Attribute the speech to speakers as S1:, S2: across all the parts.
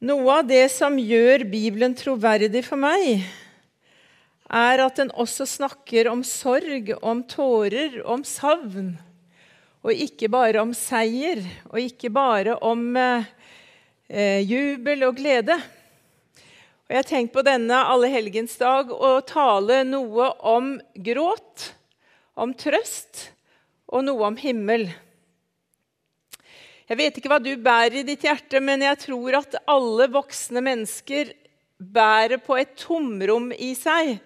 S1: Noe av det som gjør Bibelen troverdig for meg, er at den også snakker om sorg, om tårer, om savn. Og ikke bare om seier, og ikke bare om eh, jubel og glede. Og Jeg har tenkt på denne allehelgensdag å tale noe om gråt, om trøst og noe om himmel. Jeg vet ikke hva du bærer i ditt hjerte, men jeg tror at alle voksne mennesker bærer på et tomrom i seg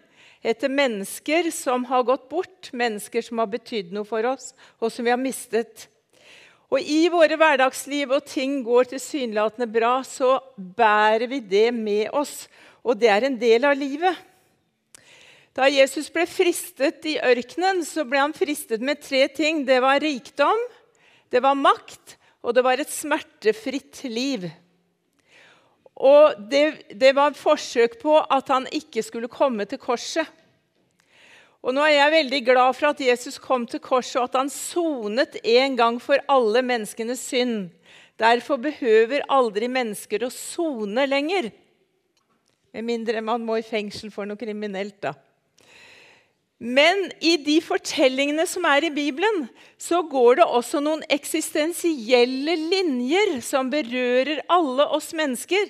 S1: etter mennesker som har gått bort, mennesker som har betydd noe for oss, og som vi har mistet. Og I våre hverdagsliv og ting går tilsynelatende bra, så bærer vi det med oss. Og det er en del av livet. Da Jesus ble fristet i ørkenen, så ble han fristet med tre ting. Det var rikdom, det var makt, og det var et smertefritt liv. Og det, det var forsøk på at han ikke skulle komme til korset. Og nå er jeg veldig glad for at Jesus kom til korset, og at han sonet en gang for alle menneskenes synd. Derfor behøver aldri mennesker å sone lenger. Med mindre man må i fengsel for noe kriminelt, da. Men i de fortellingene som er i Bibelen, så går det også noen eksistensielle linjer som berører alle oss mennesker.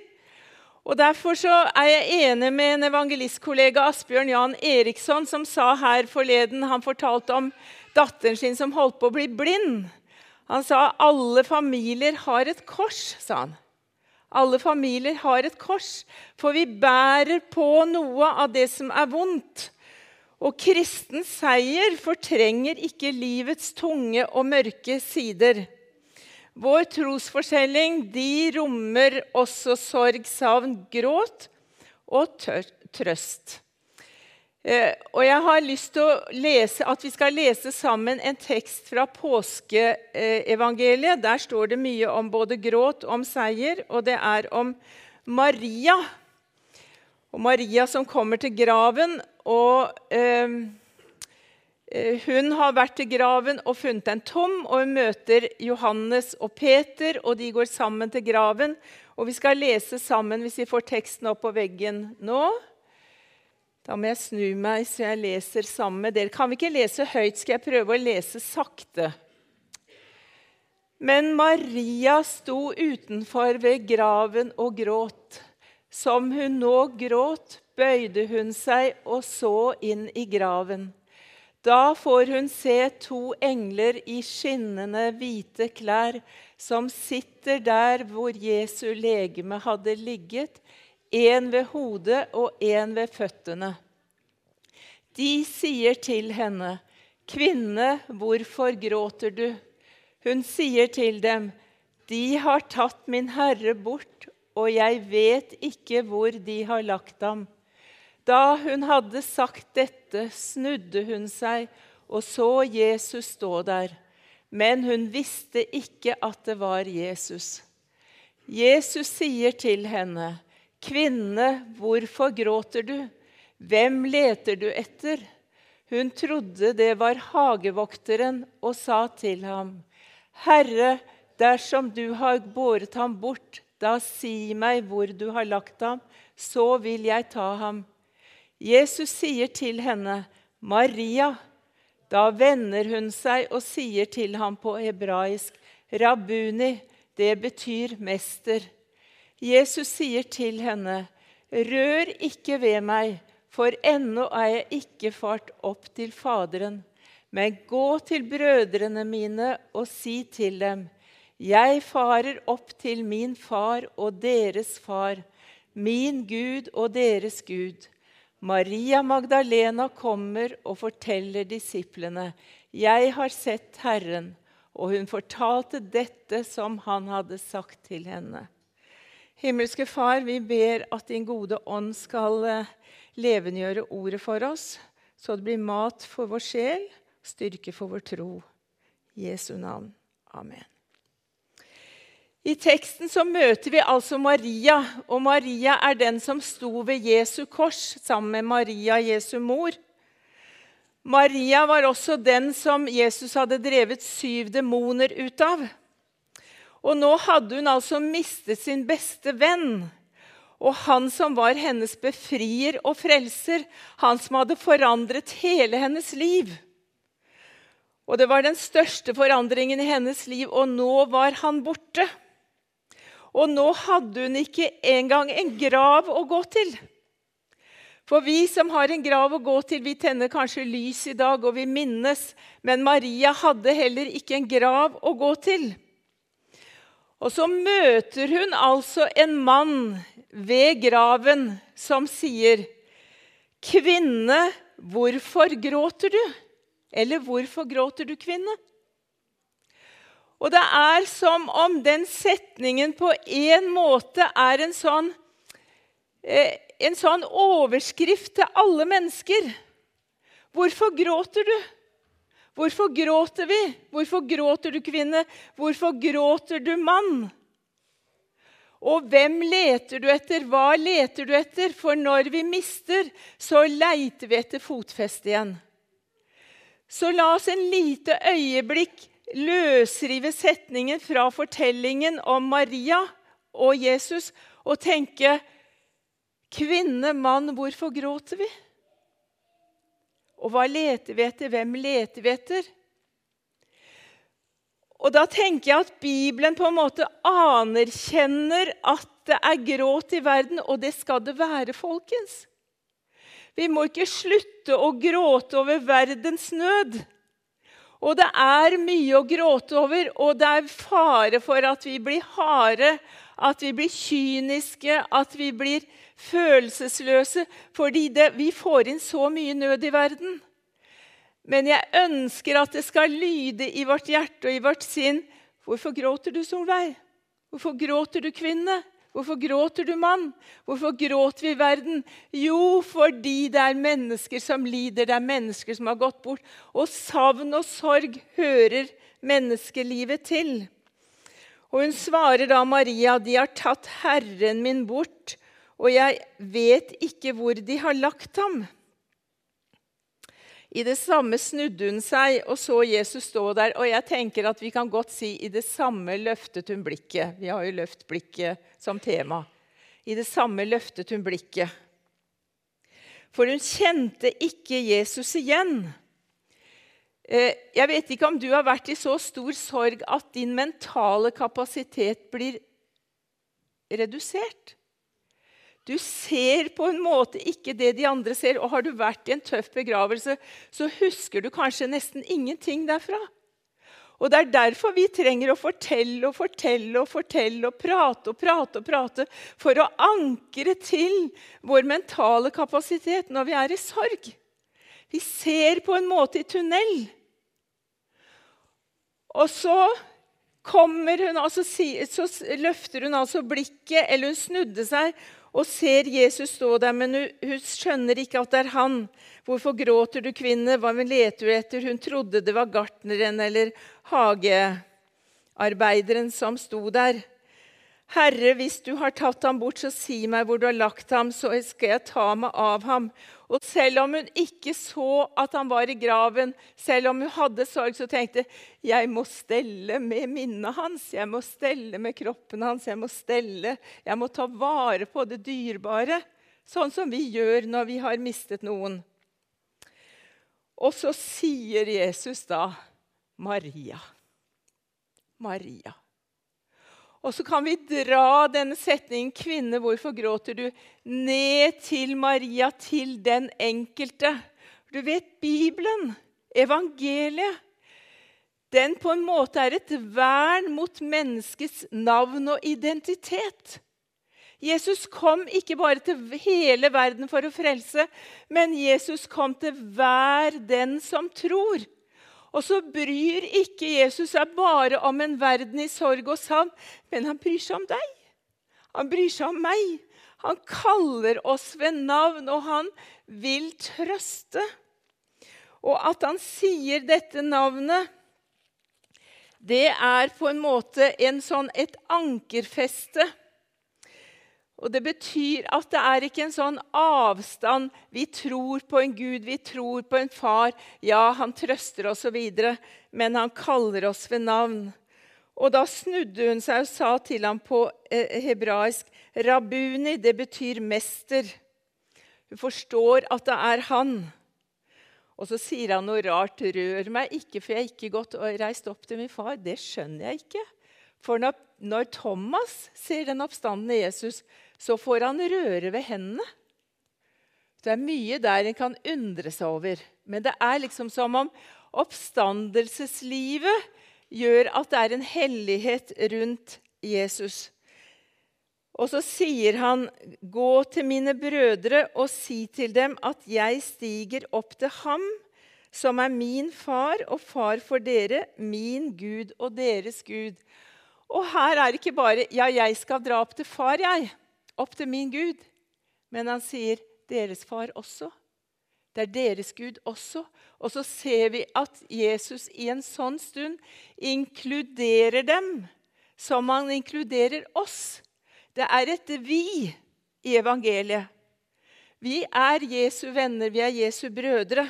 S1: Og Derfor så er jeg enig med en evangelistkollega, Asbjørn Jan Eriksson, som sa her forleden Han fortalte om datteren sin som holdt på å bli blind. Han sa alle familier har et kors, sa han. Alle familier har et kors, for vi bærer på noe av det som er vondt. Og kristen seier fortrenger ikke livets tunge og mørke sider. Vår trosforskjelling de rommer også sorg, savn, gråt og trøst. Eh, og jeg har lyst til å lese, at vi skal lese sammen en tekst fra påskeevangeliet. Der står det mye om både gråt om seier, og det er om Maria. Og Maria som kommer til graven og ehm, eh, hun har vært til graven og funnet den tom, og hun møter Johannes og Peter, og de går sammen til graven. Og Vi skal lese sammen hvis vi får teksten opp på veggen nå. Da må jeg snu meg så jeg leser sammen med dere. Kan vi ikke lese høyt? Skal jeg prøve å lese sakte? Men Maria sto utenfor ved graven og gråt. Som hun nå gråt, bøyde hun seg og så inn i graven. Da får hun se to engler i skinnende hvite klær som sitter der hvor Jesu legeme hadde ligget, en ved hodet og en ved føttene. De sier til henne, 'Kvinne, hvorfor gråter du?' Hun sier til dem, 'De har tatt min Herre bort, og jeg vet ikke hvor de har lagt ham.' Da hun hadde sagt dette, snudde hun seg og så Jesus stå der. Men hun visste ikke at det var Jesus. Jesus sier til henne, 'Kvinne, hvorfor gråter du? Hvem leter du etter?' Hun trodde det var hagevokteren og sa til ham, 'Herre, dersom du har båret ham bort, da si meg hvor du har lagt ham, så vil jeg ta ham.' Jesus sier til henne, 'Maria.' Da vender hun seg og sier til ham på hebraisk, 'Rabuni', det betyr mester. Jesus sier til henne, 'Rør ikke ved meg, for ennå er jeg ikke fart opp til Faderen.' Men gå til brødrene mine og si til dem:" Jeg farer opp til min far og deres far, min Gud og deres Gud. Maria Magdalena kommer og forteller disiplene, 'Jeg har sett Herren', og hun fortalte dette som han hadde sagt til henne. Himmelske Far, vi ber at Din gode ånd skal levendegjøre levengjøre ordet for oss, så det blir mat for vår sjel, styrke for vår tro. Jesu navn. Amen. I teksten så møter vi altså Maria, og Maria er den som sto ved Jesu kors sammen med Maria, Jesu mor. Maria var også den som Jesus hadde drevet syv demoner ut av. Og nå hadde hun altså mistet sin beste venn. Og han som var hennes befrier og frelser, han som hadde forandret hele hennes liv. Og det var den største forandringen i hennes liv, og nå var han borte. Og nå hadde hun ikke engang en grav å gå til. For vi som har en grav å gå til, vi tenner kanskje lys i dag, og vi minnes, men Maria hadde heller ikke en grav å gå til. Og så møter hun altså en mann ved graven som sier, 'Kvinne, hvorfor gråter du?' Eller 'Hvorfor gråter du, kvinne?' Og det er som om den setningen på en måte er en sånn, eh, en sånn overskrift til alle mennesker. Hvorfor gråter du? Hvorfor gråter vi? Hvorfor gråter du, kvinne? Hvorfor gråter du, mann? Og hvem leter du etter? Hva leter du etter? For når vi mister, så leiter vi etter fotfeste igjen. Så la oss en lite øyeblikk løsrive setningen fra fortellingen om Maria og Jesus og tenke Kvinne, mann, hvorfor gråter vi? Og hva leter vi etter? Hvem leter vi etter? Og da tenker jeg at Bibelen på en måte anerkjenner at det er gråt i verden, og det skal det være, folkens. Vi må ikke slutte å gråte over verdens nød. Og det er mye å gråte over, og det er fare for at vi blir harde, at vi blir kyniske, at vi blir følelsesløse, fordi det, vi får inn så mye nød i verden. Men jeg ønsker at det skal lyde i vårt hjerte og i vårt sinn. Hvorfor gråter du, Solveig? Hvorfor gråter du, kvinne? Hvorfor gråter du, mann? Hvorfor gråter vi i verden? Jo, fordi det er mennesker som lider, det er mennesker som har gått bort. Og savn og sorg hører menneskelivet til. Og hun svarer da Maria, de har tatt Herren min bort, og jeg vet ikke hvor de har lagt ham. I det samme snudde hun seg og så Jesus stå der. Og jeg tenker at vi kan godt si i det samme løftet hun blikket. Vi har jo løft blikket som tema. I det samme løftet hun blikket. For hun kjente ikke Jesus igjen. Eh, jeg vet ikke om du har vært i så stor sorg at din mentale kapasitet blir redusert. Du ser på en måte ikke det de andre ser. Og har du vært i en tøff begravelse, så husker du kanskje nesten ingenting derfra. Og Det er derfor vi trenger å fortelle og fortelle og fortelle og prate og prate og prate for å ankre til vår mentale kapasitet når vi er i sorg. Vi ser på en måte i tunnel. Og så kommer hun, altså, så løfter hun altså blikket, eller hun snudde seg og ser Jesus stå der, men hun, skjønner ikke at det er han. Hvorfor gråter du, kvinne? Hva leter du etter? Hun trodde det var gartneren eller hagearbeideren som sto der. Herre, hvis du har tatt ham bort, så si meg hvor du har lagt ham, så skal jeg ta meg av ham. Og selv om hun ikke så at han var i graven, selv om hun hadde sorg, så tenkte jeg må stelle med minnet hans, jeg må stelle med kroppen hans, jeg må stelle, jeg må ta vare på det dyrebare. Sånn som vi gjør når vi har mistet noen. Og så sier Jesus da Maria. Maria. Og så kan vi dra denne setningen 'Kvinne, hvorfor gråter du?' ned til Maria, til den enkelte. Du vet, Bibelen, evangeliet, den på en måte er et vern mot menneskets navn og identitet. Jesus kom ikke bare til hele verden for å frelse, men Jesus kom til hver den som tror. Og så bryr ikke Jesus seg bare om en verden i sorg og savn, men han bryr seg om deg. Han bryr seg om meg. Han kaller oss ved navn, og han vil trøste. Og at han sier dette navnet, det er på en måte en sånn, et ankerfeste og Det betyr at det er ikke en sånn avstand. Vi tror på en Gud, vi tror på en far. Ja, han trøster oss osv., men han kaller oss ved navn. Og da snudde hun seg og sa til ham på eh, hebraisk Rabuni, det betyr mester. Hun forstår at det er han. Og så sier han noe rart. 'Rør meg ikke, for jeg er ikke gått og reist opp til min far.' Det skjønner jeg ikke. For når Thomas ser den oppstandende Jesus, så får han røre ved hendene. Det er mye der en kan undre seg over. Men det er liksom som om oppstandelseslivet gjør at det er en hellighet rundt Jesus. Og så sier han, 'Gå til mine brødre og si til dem at jeg stiger opp til ham, som er min far og far for dere, min Gud og deres Gud.' Og her er det ikke bare 'ja, jeg skal dra opp til far, jeg', opp til min Gud. Men han sier 'deres far også'. Det er deres Gud også. Og så ser vi at Jesus i en sånn stund inkluderer dem som han inkluderer oss. Det er et vi i evangeliet. Vi er Jesu venner, vi er Jesu brødre.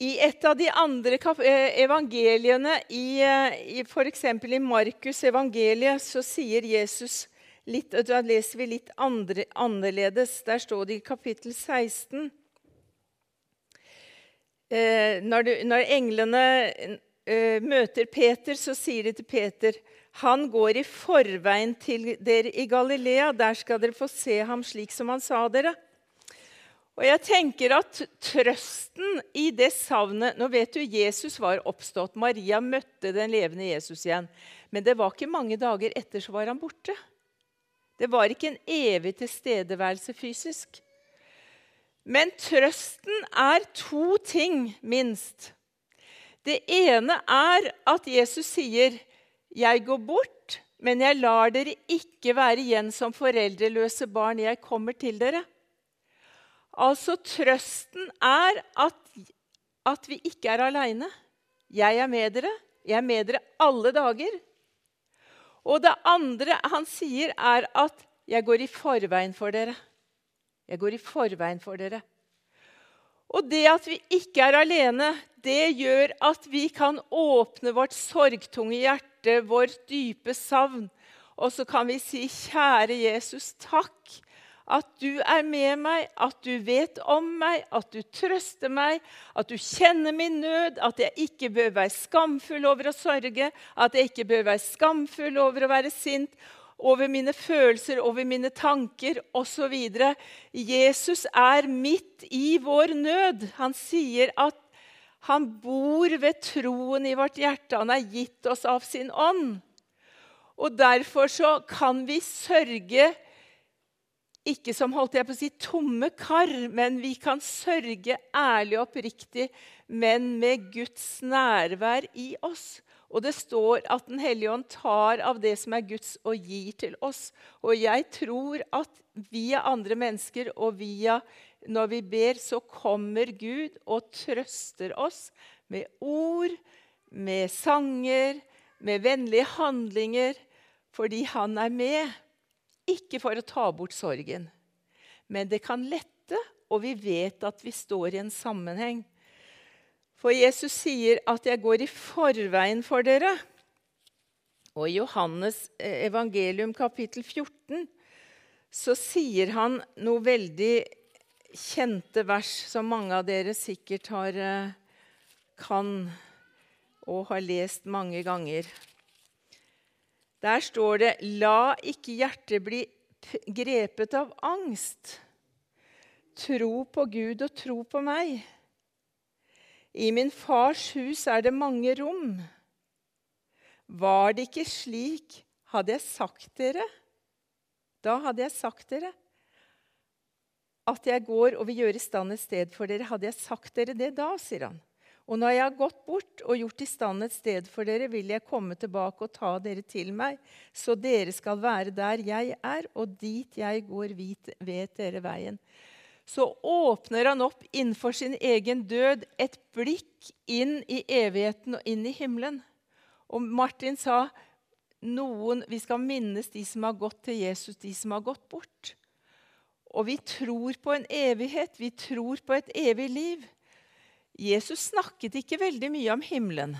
S1: I et av de andre eh, evangeliene, i, eh, i f.eks. i Markus' evangeliet, så sier Jesus litt, Da leser vi litt andre, annerledes. Der står det i kapittel 16 eh, når, du, når, englene møter Peter, så sier de til Peter han går i forveien til dere i Galilea. Der skal dere få se ham slik som han sa dere. Og jeg tenker at Trøsten i det savnet Nå vet du, Jesus var oppstått. Maria møtte den levende Jesus igjen. Men det var ikke mange dager etter så var han borte. Det var ikke en evig tilstedeværelse fysisk. Men trøsten er to ting, minst. Det ene er at Jesus sier 'Jeg går bort, men jeg lar dere ikke være igjen som foreldreløse barn. Jeg kommer til dere.' Altså, trøsten er at, at vi ikke er aleine. Jeg er med dere. Jeg er med dere alle dager. Og det andre han sier, er at 'jeg går i forveien for dere'. Jeg går i forveien for dere. Og det at vi ikke er alene, det gjør at vi kan åpne vårt sorgtunge hjerte, vårt dype savn, og så kan vi si, 'Kjære Jesus, takk at du er med meg, at du vet om meg, at du trøster meg, at du kjenner min nød, at jeg ikke bør være skamfull over å sørge, at jeg ikke bør være skamfull over å være sint, over mine følelser, over mine tanker osv. Jesus er midt i vår nød. Han sier at han bor ved troen i vårt hjerte. Han har gitt oss av sin ånd. Og Derfor så kan vi sørge ikke som holdt jeg på å si, tomme kar, men vi kan sørge ærlig og oppriktig, men med Guds nærvær i oss. Og det står at Den hellige ånd tar av det som er Guds, og gir til oss. Og jeg tror at via andre mennesker og via når vi ber, så kommer Gud og trøster oss med ord, med sanger, med vennlige handlinger, fordi han er med. Ikke for å ta bort sorgen, men det kan lette, og vi vet at vi står i en sammenheng. For Jesus sier at 'jeg går i forveien for dere'. Og i Johannes eh, evangelium kapittel 14 så sier han noe veldig kjente vers som mange av dere sikkert har, eh, kan og har lest mange ganger. Der står det 'La ikke hjertet bli grepet av angst'. Tro på Gud og tro på meg. I min fars hus er det mange rom. Var det ikke slik, hadde jeg sagt dere Da hadde jeg sagt dere at jeg går og vil gjøre i stand et sted for dere. Hadde jeg sagt dere det da, sier han. Og når jeg har gått bort og gjort i stand et sted for dere, vil jeg komme tilbake og ta dere til meg, så dere skal være der jeg er, og dit jeg går, vet dere veien så åpner han opp innenfor sin egen død et blikk inn i evigheten og inn i himmelen. Og Martin sa noen, vi skal minnes de som har gått til Jesus, de som har gått bort. Og vi tror på en evighet. Vi tror på et evig liv. Jesus snakket ikke veldig mye om himmelen.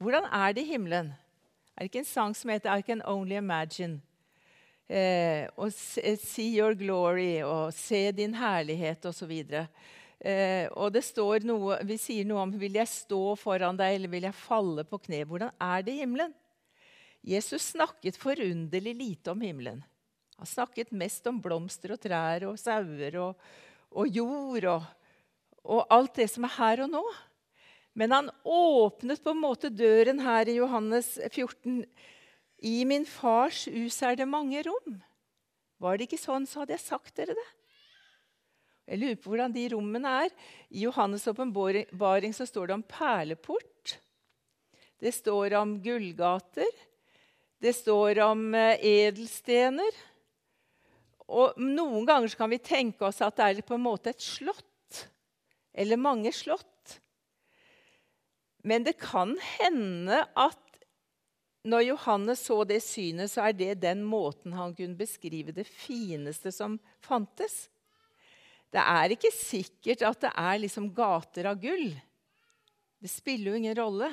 S1: hvordan er det i himmelen? Er det ikke en sang som heter 'I Can Only Imagine'? Eh, og 'See Your Glory' og 'Se din herlighet' osv. Eh, og det står noe, Vi sier noe om 'Vil jeg stå foran deg, eller vil jeg falle på kne?' Hvordan er det i himmelen? Jesus snakket forunderlig lite om himmelen. Han snakket mest om blomster og trær og sauer og, og jord og, og alt det som er her og nå. Men han åpnet på en måte døren her i Johannes 14. I min fars hus er det mange rom. Var det ikke sånn, så hadde jeg sagt dere det. Jeg lurer på hvordan de rommene er. I Johannes' åpenbaring står det om perleport. Det står om gullgater. Det står om eh, edelstener. Og Noen ganger kan vi tenke oss at det er på en måte et slott. Eller mange slott. Men det kan hende at når Johannes så det synet, så er det den måten han kunne beskrive det fineste som fantes. Det er ikke sikkert at det er liksom gater av gull. Det spiller jo ingen rolle.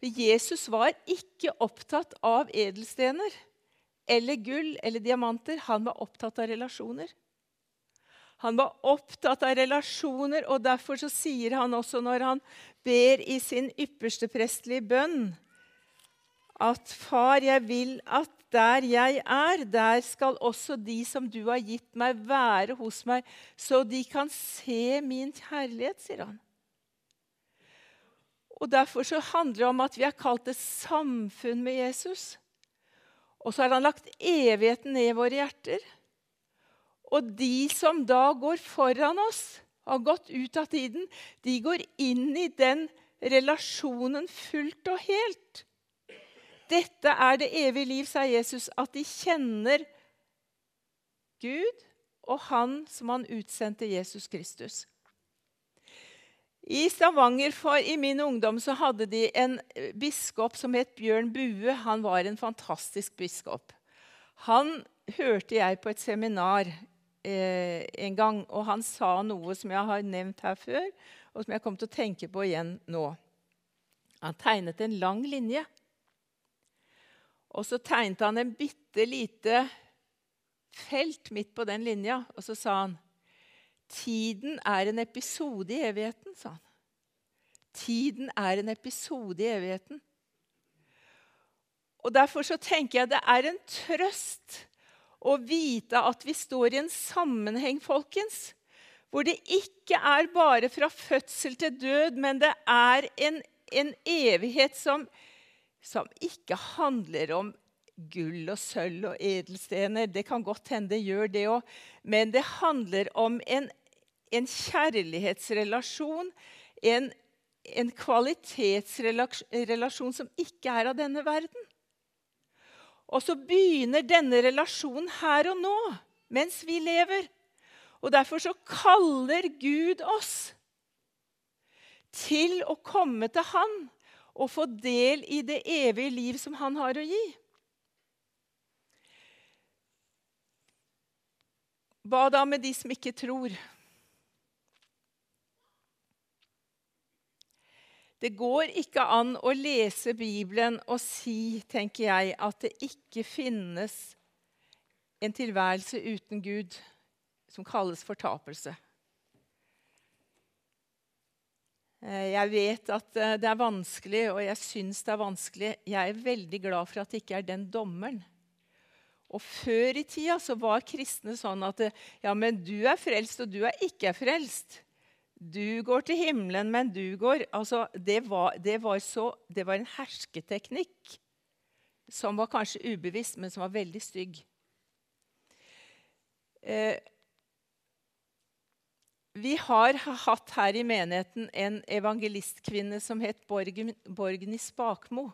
S1: Jesus var ikke opptatt av edelstener eller gull eller diamanter. Han var opptatt av relasjoner. Han var opptatt av relasjoner, og derfor så sier han også når han ber i sin ypperste prestelige bønn at Far, jeg vil at der jeg er, der skal også de som du har gitt meg, være hos meg, så de kan se min kjærlighet, sier han. Og Derfor så handler det om at vi har kalt det samfunn med Jesus. Og så har han lagt evigheten ned i våre hjerter. Og de som da går foran oss, har gått ut av tiden, de går inn i den relasjonen fullt og helt. Dette er det evige liv, sa Jesus, at de kjenner Gud og Han som han utsendte Jesus Kristus. I Stavanger for, i min ungdom så hadde de en biskop som het Bjørn Bue. Han var en fantastisk biskop. Han hørte jeg på et seminar eh, en gang, og han sa noe som jeg har nevnt her før, og som jeg kom til å tenke på igjen nå. Han tegnet en lang linje. Og så tegnet han en bitte lite felt midt på den linja, og så sa han Tiden er en episode i evigheten, sa han. Tiden er en episode i evigheten. Og Derfor så tenker jeg det er en trøst å vite at vi står i en sammenheng, folkens, hvor det ikke er bare fra fødsel til død, men det er en, en evighet som, som, ikke handler om gull og sølv og edelstener. Det kan godt hende det gjør det òg, men det handler om en, en kjærlighetsrelasjon, en, en kvalitetsrelasjon som ikke er av denne verden. Og så begynner denne relasjonen her og nå, mens vi lever. Og Derfor så kaller Gud oss til å komme til Han og få del i det evige liv som Han har å gi. Hva da med de som ikke tror? Det går ikke an å lese Bibelen og si, tenker jeg, at det ikke finnes en tilværelse uten Gud som kalles fortapelse. Eh, jeg vet at eh, det er vanskelig, og jeg syns det er vanskelig. Jeg er veldig glad for at det ikke er den dommeren. Og Før i tida så var kristne sånn at ja, men du er frelst, og du er ikke frelst. Du går til himmelen, men du går altså, det, var, det, var så, det var en hersketeknikk som var kanskje ubevisst, men som var veldig stygg. Eh, vi har hatt her i menigheten en evangelistkvinne som het Borgen, Borgny Spakmo.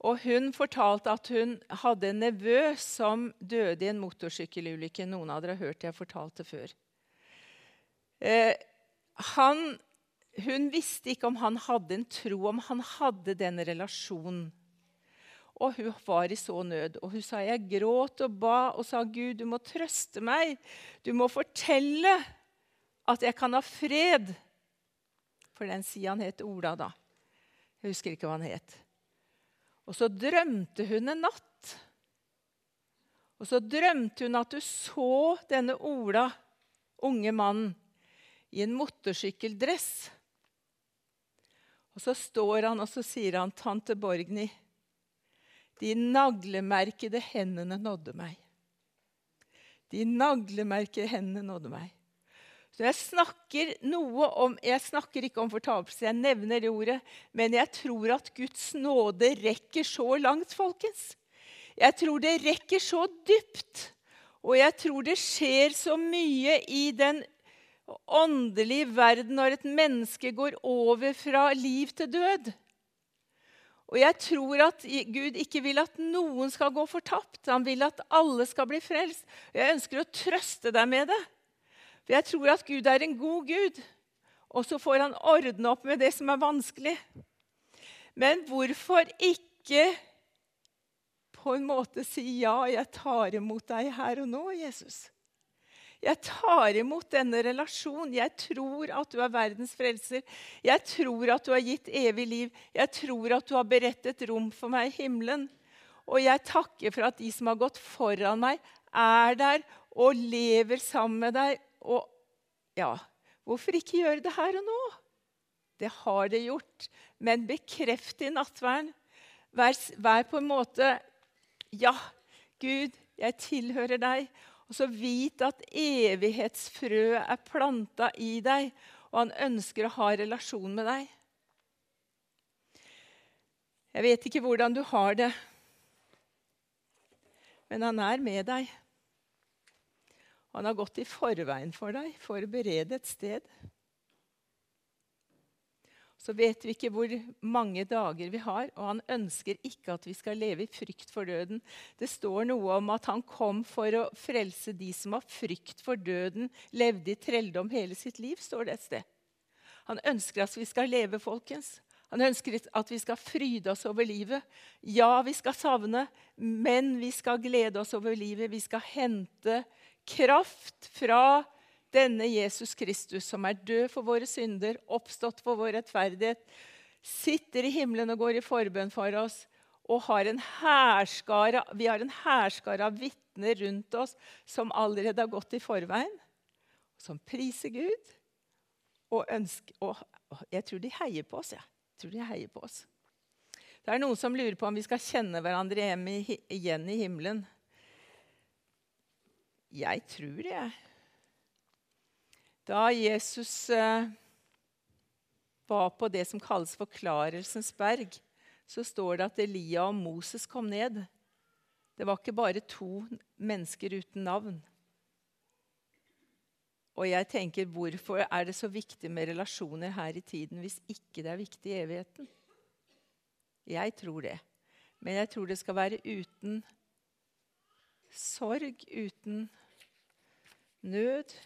S1: Og Hun fortalte at hun hadde en nevø som døde i en motorsykkelulykke. Noen av dere har hørt jeg fortalte før. Eh, han, hun visste ikke om han hadde en tro, om han hadde den relasjonen. Og hun var i så nød. Og hun sa, jeg gråt og ba og sa, Gud, du må trøste meg. Du må fortelle at jeg kan ha fred. For den sida han het Ola, da. Jeg husker ikke hva han het. Og så drømte hun en natt. Og så drømte hun at hun så denne Ola, unge mannen, i en motorsykkeldress. Og så står han og så sier han, 'Tante Borgny, de naglemerkede hendene nådde meg.' De naglemerkede hendene nådde meg. Så jeg snakker noe om, jeg snakker ikke om fortapelse, jeg nevner det ordet. Men jeg tror at Guds nåde rekker så langt, folkens. Jeg tror det rekker så dypt. Og jeg tror det skjer så mye i den åndelige verden når et menneske går over fra liv til død. Og jeg tror at Gud ikke vil at noen skal gå fortapt. Han vil at alle skal bli frelst. Jeg ønsker å trøste deg med det. For jeg tror at Gud er en god Gud. Og så får han ordne opp med det som er vanskelig. Men hvorfor ikke på en måte si ja, jeg tar imot deg her og nå, Jesus? Jeg tar imot denne relasjonen. Jeg tror at du er verdens frelser. Jeg tror at du har gitt evig liv. Jeg tror at du har beredt et rom for meg i himmelen. Og jeg takker for at de som har gått foran meg, er der og lever sammen med deg. Og ja, hvorfor ikke gjøre det her og nå? Det har det gjort. Men bekreft i nattverden. Vær, vær på en måte Ja, Gud, jeg tilhører deg. Og så vit at evighetsfrø er planta i deg, og han ønsker å ha relasjon med deg. Jeg vet ikke hvordan du har det, men han er med deg. Han har gått i forveien for deg forberedt et sted så vet vi ikke hvor mange dager vi har, og han ønsker ikke at vi skal leve i frykt for døden. Det står noe om at han kom for å frelse de som har frykt for døden, levde i trelldom hele sitt liv, står det et sted. Han ønsker at vi skal leve, folkens. Han ønsker at vi skal fryde oss over livet. Ja, vi skal savne, men vi skal glede oss over livet. Vi skal hente kraft fra denne Jesus Kristus, som er død for våre synder, oppstått for vår rettferdighet, sitter i himmelen og går i forbønn for oss, og har en vi har en hærskare av vitner rundt oss som allerede har gått i forveien, som priser Gud. Og, ønsker, og jeg tror de heier på oss. Ja. Jeg tror de heier på oss. Det er noen som lurer på om vi skal kjenne hverandre igjen i himmelen. Jeg tror det, jeg. Da Jesus eh, var på det som kalles Forklarelsens berg, så står det at Elia og Moses kom ned. Det var ikke bare to mennesker uten navn. Og jeg tenker, Hvorfor er det så viktig med relasjoner her i tiden hvis ikke det er viktig i evigheten? Jeg tror det. Men jeg tror det skal være uten sorg, uten nød,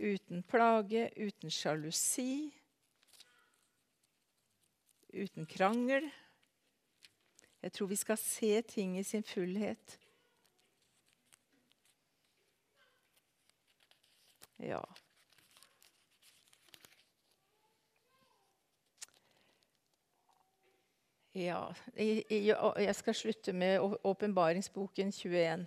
S1: uten plage, uten sjalusi, uten krangel. Jeg tror vi skal se ting i sin fullhet. Ja. Ja, jeg skal slutte med åpenbaringsboken 21.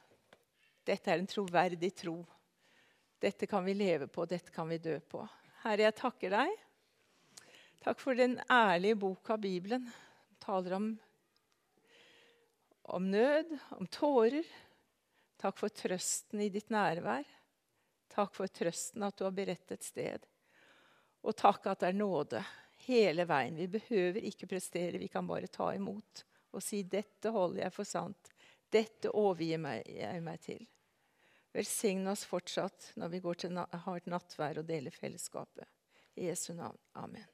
S1: Dette er en troverdig tro. Dette kan vi leve på, dette kan vi dø på. Herre, jeg takker deg. Takk for den ærlige boka Bibelen. Den taler om, om nød, om tårer. Takk for trøsten i ditt nærvær. Takk for trøsten at du har beredt et sted. Og takk at det er nåde hele veien. Vi behøver ikke prestere, vi kan bare ta imot og si 'Dette holder jeg for sant'. Dette overgir jeg meg til. Velsign oss fortsatt når vi går til, hardt nattvær og deler fellesskapet. I Jesu navn. Amen.